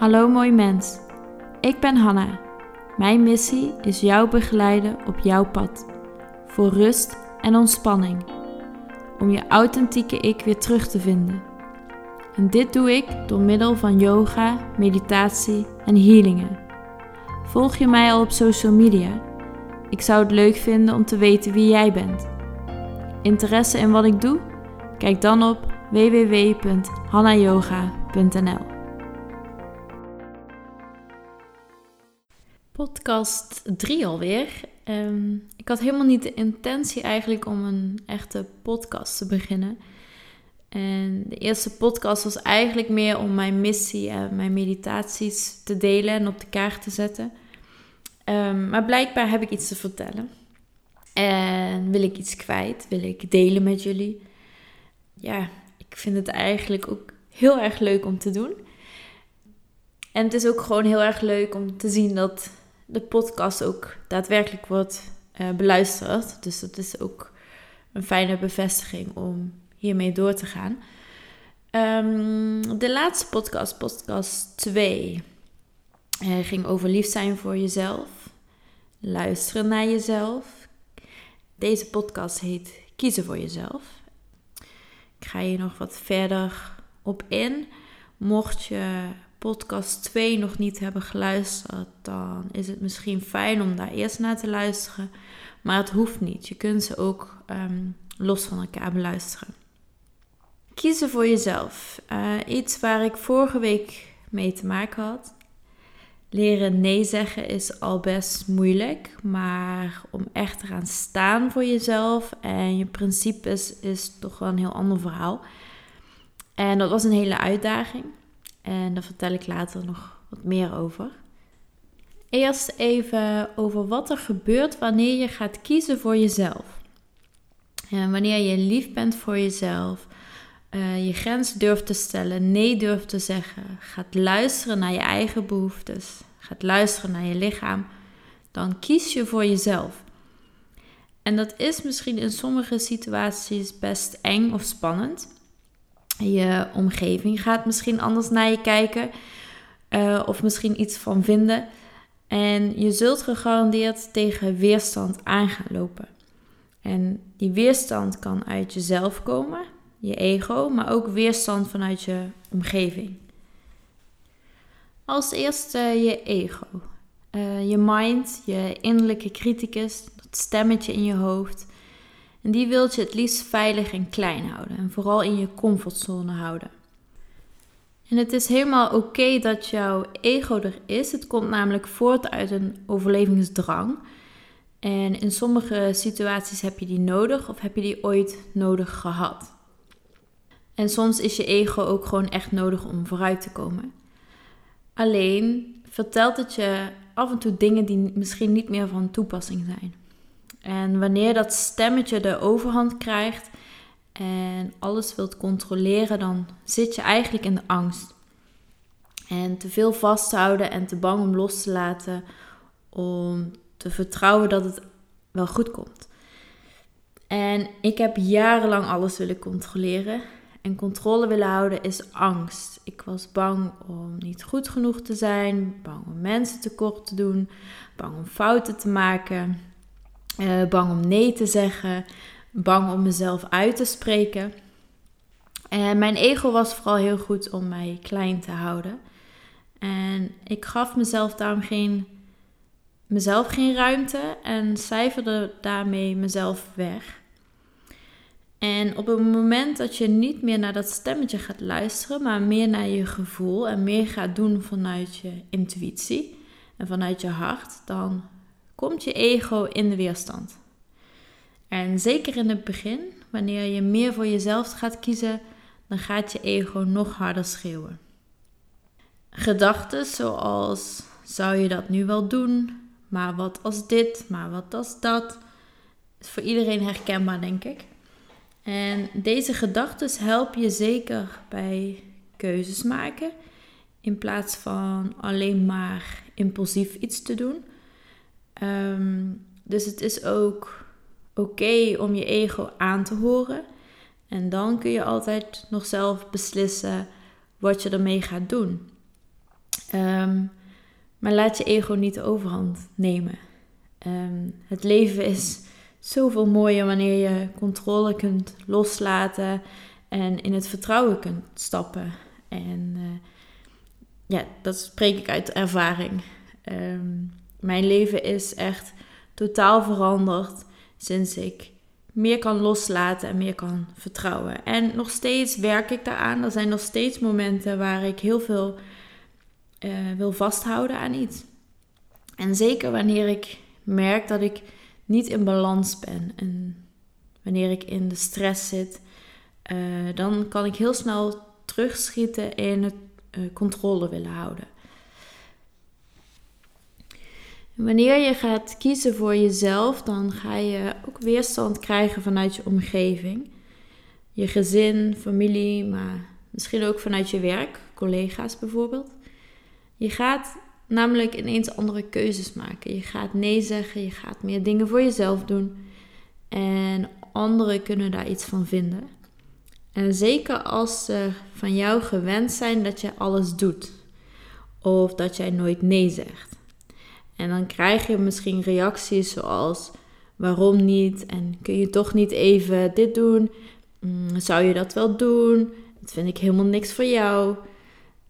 Hallo mooi mens. Ik ben Hanna. Mijn missie is jou begeleiden op jouw pad. Voor rust en ontspanning. Om je authentieke ik weer terug te vinden. En dit doe ik door middel van yoga, meditatie en healingen. Volg je mij al op social media? Ik zou het leuk vinden om te weten wie jij bent. Interesse in wat ik doe? Kijk dan op www.hannayoga.nl. Podcast 3 alweer. Um, ik had helemaal niet de intentie eigenlijk om een echte podcast te beginnen. En de eerste podcast was eigenlijk meer om mijn missie en mijn meditaties te delen en op de kaart te zetten. Um, maar blijkbaar heb ik iets te vertellen. En wil ik iets kwijt, wil ik delen met jullie. Ja, ik vind het eigenlijk ook heel erg leuk om te doen. En het is ook gewoon heel erg leuk om te zien dat de podcast ook daadwerkelijk wordt uh, beluisterd. Dus dat is ook een fijne bevestiging om hiermee door te gaan. Um, de laatste podcast, podcast 2, uh, ging over lief zijn voor jezelf. Luisteren naar jezelf. Deze podcast heet Kiezen voor jezelf. Ik ga hier nog wat verder op in. Mocht je podcast 2 nog niet hebben geluisterd, dan is het misschien fijn om daar eerst naar te luisteren. Maar het hoeft niet. Je kunt ze ook ehm, los van elkaar beluisteren. Kiezen voor jezelf. Uh, iets waar ik vorige week mee te maken had. Leren nee zeggen is al best moeilijk, maar om echt te gaan staan voor jezelf en je principes is toch wel een heel ander verhaal. En dat was een hele uitdaging. En daar vertel ik later nog wat meer over. Eerst even over wat er gebeurt wanneer je gaat kiezen voor jezelf. En wanneer je lief bent voor jezelf, uh, je grens durft te stellen, nee durft te zeggen, gaat luisteren naar je eigen behoeftes, gaat luisteren naar je lichaam, dan kies je voor jezelf. En dat is misschien in sommige situaties best eng of spannend. Je omgeving gaat misschien anders naar je kijken uh, of misschien iets van vinden. En je zult gegarandeerd tegen weerstand aan gaan lopen. En die weerstand kan uit jezelf komen, je ego, maar ook weerstand vanuit je omgeving. Als eerste je ego. Uh, je mind, je innerlijke criticus, dat stemmetje in je hoofd. En die wilt je het liefst veilig en klein houden. En vooral in je comfortzone houden. En het is helemaal oké dat jouw ego er is. Het komt namelijk voort uit een overlevingsdrang. En in sommige situaties heb je die nodig of heb je die ooit nodig gehad. En soms is je ego ook gewoon echt nodig om vooruit te komen. Alleen vertelt het je af en toe dingen die misschien niet meer van toepassing zijn. En wanneer dat stemmetje de overhand krijgt en alles wilt controleren, dan zit je eigenlijk in de angst. En te veel vasthouden en te bang om los te laten, om te vertrouwen dat het wel goed komt. En ik heb jarenlang alles willen controleren. En controle willen houden is angst. Ik was bang om niet goed genoeg te zijn, bang om mensen tekort te doen, bang om fouten te maken, uh, bang om nee te zeggen, bang om mezelf uit te spreken. En mijn ego was vooral heel goed om mij klein te houden. En ik gaf mezelf daarom geen, mezelf geen ruimte en cijferde daarmee mezelf weg. En op het moment dat je niet meer naar dat stemmetje gaat luisteren, maar meer naar je gevoel en meer gaat doen vanuit je intuïtie en vanuit je hart, dan komt je ego in de weerstand. En zeker in het begin, wanneer je meer voor jezelf gaat kiezen, dan gaat je ego nog harder schreeuwen. Gedachten zoals: zou je dat nu wel doen? Maar wat als dit? Maar wat als dat? Is voor iedereen herkenbaar, denk ik. En deze gedachten helpen je zeker bij keuzes maken. In plaats van alleen maar impulsief iets te doen. Ehm, dus het is ook oké om je ego aan te horen. En dan kun je altijd nog zelf beslissen wat je ermee gaat doen. Ehm, maar laat je ego niet de overhand nemen. Ehm, het leven is zoveel mooier wanneer je controle kunt loslaten en in het vertrouwen kunt stappen. En uh, ja, dat spreek ik uit ervaring. Ehm, mijn leven is echt totaal veranderd sinds ik meer kan loslaten en meer kan vertrouwen. En nog steeds werk ik daaraan. Er zijn nog steeds momenten waar ik heel veel uh, wil vasthouden aan iets. En zeker wanneer ik merk dat ik niet in balans ben en wanneer ik in de stress zit, uh, dan kan ik heel snel terugschieten in het uh, controle willen houden. Wanneer je gaat kiezen voor jezelf, dan ga je ook weerstand krijgen vanuit je omgeving. Je gezin, familie, maar misschien ook vanuit je werk, collega's bijvoorbeeld. Je gaat namelijk ineens andere keuzes maken. Je gaat nee zeggen, je gaat meer dingen voor jezelf doen. En anderen kunnen daar iets van vinden. En zeker als ze van jou gewend zijn dat je alles doet. Of dat jij nooit nee zegt. En dan krijg je misschien reacties zoals: waarom niet? En kun je toch niet even dit doen? Mm, zou je dat wel doen? Dat vind ik helemaal niks voor jou.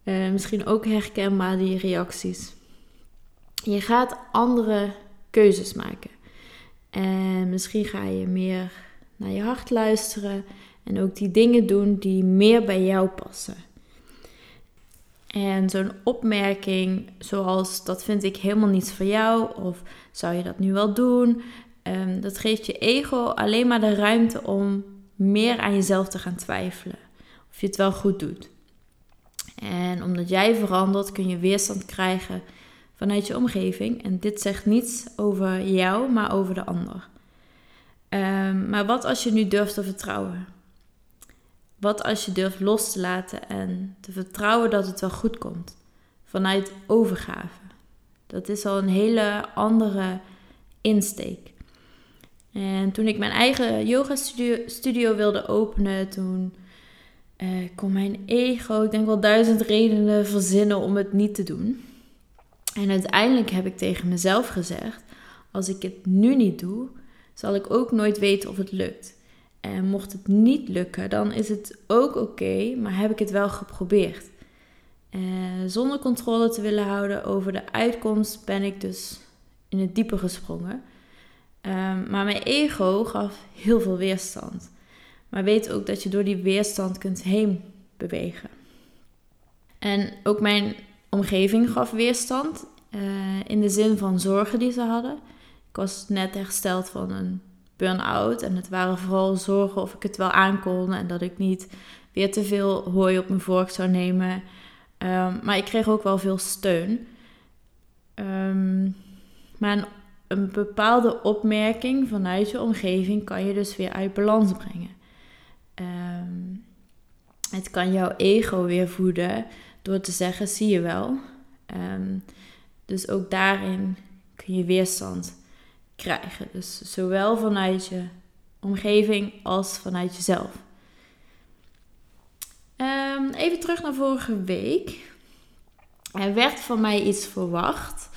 Uh, misschien ook herkenbaar die reacties. Je gaat andere keuzes maken. En misschien ga je meer naar je hart luisteren en ook die dingen doen die meer bij jou passen. En zo'n opmerking zoals dat vind ik helemaal niets voor jou of zou je dat nu wel doen, um, dat geeft je ego alleen maar de ruimte om meer aan jezelf te gaan twijfelen of je het wel goed doet. En omdat jij verandert kun je weerstand krijgen vanuit je omgeving en dit zegt niets over jou, maar over de ander. Um, maar wat als je nu durft te vertrouwen? Wat als je durft los te laten en te vertrouwen dat het wel goed komt? Vanuit overgave. Dat is al een hele andere insteek. En toen ik mijn eigen yoga studio, wilde openen, toen uh, kon mijn ego, ik denk wel duizend redenen verzinnen om het niet te doen. En uiteindelijk heb ik tegen mezelf gezegd: als ik het nu niet doe, zal ik ook nooit weten of het lukt. En mocht het niet lukken, dan is het ook oké, maar heb ik het wel geprobeerd. Uh, zonder controle te willen houden over de uitkomst ben ik dus in het diepe gesprongen. Um, maar mijn ego gaf heel veel weerstand. Maar weet ook dat je door die weerstand kunt heen bewegen. En ook mijn omgeving gaf weerstand. Uh, in de zin van zorgen die ze hadden. Ik was net hersteld van een En het waren vooral zorgen of ik het wel aankon en dat ik niet weer te veel hooi op mijn vork zou nemen. Um, maar ik kreeg ook wel veel steun. Um, maar een, bepaalde opmerking vanuit je omgeving kan je dus weer uit balans brengen. Um, het kan jouw ego weer voeden door te zeggen: zie je wel. dus ook daarin kun je weerstand krijgen. Dus zowel vanuit je omgeving als vanuit jezelf. Um, even terug naar vorige week. Er werd van mij iets verwacht.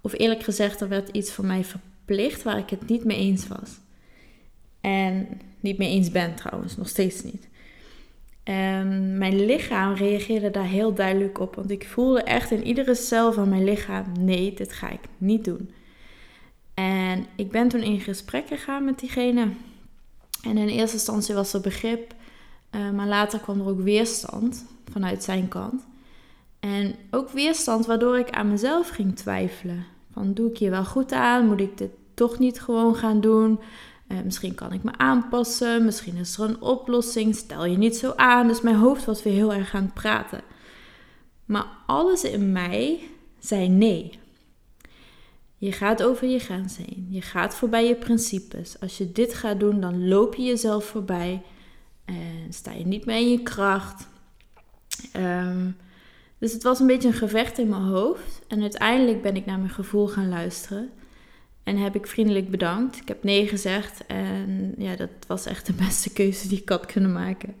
Of eerlijk gezegd, er werd iets van mij verplicht waar ik het niet mee eens was. En niet mee eens ben trouwens, nog steeds niet. Um, mijn lichaam reageerde daar heel duidelijk op. Want ik voelde echt in iedere cel van mijn lichaam: nee, dit ga ik niet doen. Ik ben toen in gesprek gegaan met diegene. En in eerste instantie was er begrip, uh, maar later kwam er ook weerstand vanuit zijn kant. En ook weerstand waardoor ik aan mezelf ging twijfelen. Van doe ik je wel goed aan? Moet ik dit toch niet gewoon gaan doen? Uh, misschien kan ik me aanpassen. Misschien is er een oplossing. Stel je niet zo aan. Dus mijn hoofd was weer heel erg aan het praten. Maar alles in mij zei nee. Je gaat over je grens heen. Je gaat voorbij je principes. Als je dit gaat doen, dan loop je jezelf voorbij. En sta je niet meer in je kracht. Ehm, dus het was een beetje een gevecht in mijn hoofd. En uiteindelijk ben ik naar mijn gevoel gaan luisteren. En heb ik vriendelijk bedankt. Ik heb nee gezegd. En ja, dat was echt de beste keuze die ik had kunnen maken.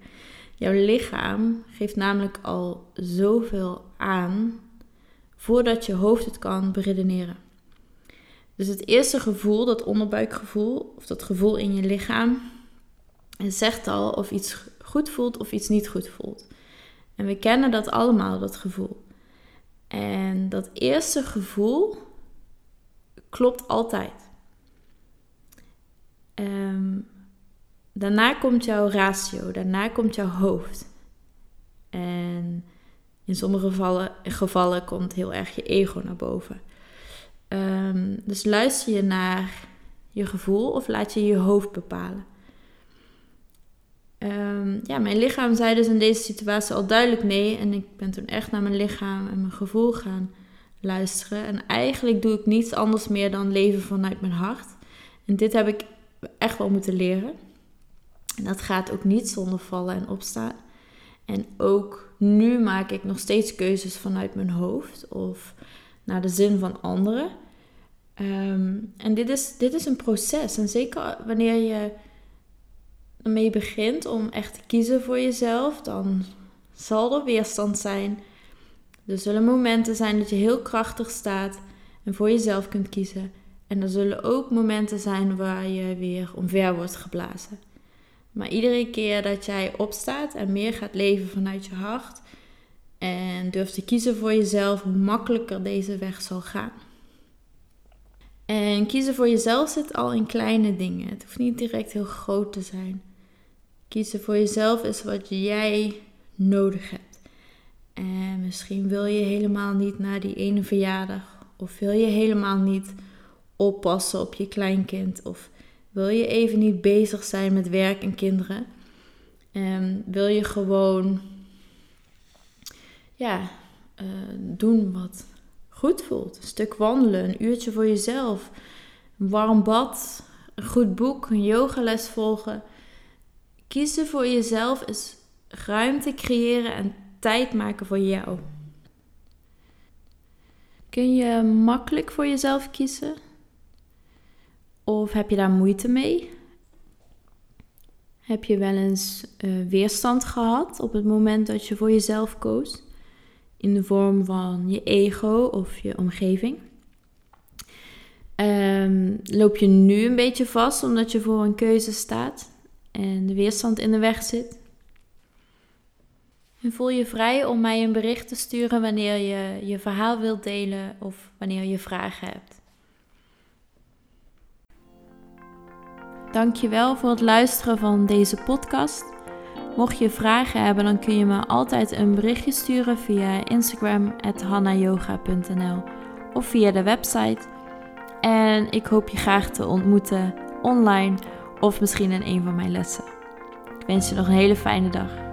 Jouw lichaam geeft namelijk al zoveel aan voordat je hoofd het kan beredeneren. Dus het eerste gevoel, dat onderbuikgevoel, of dat gevoel in je lichaam, zegt al of iets goed voelt of iets niet goed voelt. En we kennen dat allemaal, dat gevoel. En dat eerste gevoel klopt altijd. Ehm, daarna komt jouw ratio, daarna komt jouw hoofd. En in sommige gevallen, gevallen komt heel erg je ego naar boven. Ehm, dus luister je naar je gevoel of laat je je hoofd bepalen? Ehm, ja, mijn lichaam zei dus in deze situatie al duidelijk nee. En ik ben toen echt naar mijn lichaam en mijn gevoel gaan luisteren. En eigenlijk doe ik niets anders meer dan leven vanuit mijn hart. En dit heb ik echt wel moeten leren. En dat gaat ook niet zonder vallen en opstaan. En ook nu maak ik nog steeds keuzes vanuit mijn hoofd of naar de zin van anderen. Ehm, en dit is, dit is een proces. En zeker wanneer je ermee begint om echt te kiezen voor jezelf, dan zal er weerstand zijn. Er zullen momenten zijn dat je heel krachtig staat en voor jezelf kunt kiezen. En er zullen ook momenten zijn waar je weer omver wordt geblazen. Maar iedere keer dat jij opstaat en meer gaat leven vanuit je hart en durft te kiezen voor jezelf, hoe makkelijker deze weg zal gaan. En kiezen voor jezelf zit al in kleine dingen. Het hoeft niet direct heel groot te zijn. Kiezen voor jezelf is wat jij nodig hebt. En misschien wil je helemaal niet naar die ene verjaardag. Of wil je helemaal niet oppassen op je kleinkind. Of wil je even niet bezig zijn met werk en kinderen. En wil je gewoon ja, uh, doen wat goed voelt. Een stuk wandelen, een uurtje voor jezelf. Een warm bad, een goed boek, een yogales volgen. Kiezen voor jezelf is ruimte creëren en tijd maken voor jou. Kun je makkelijk voor jezelf kiezen? Of heb je daar moeite mee? Heb je wel eens uh, weerstand gehad op het moment dat je voor jezelf koos? In de vorm van je ego of je omgeving? Um, loop je nu een beetje vast omdat je voor een keuze staat en de weerstand in de weg zit? En voel je vrij om mij een bericht te sturen wanneer je je verhaal wilt delen of wanneer je vragen hebt. Dankjewel voor het luisteren van deze podcast. Mocht je vragen hebben, dan kun je me altijd een berichtje sturen via Instagram hannayoga.nl of via de website. En ik hoop je graag te ontmoeten online of misschien in een van mijn lessen. Ik wens je nog een hele fijne dag.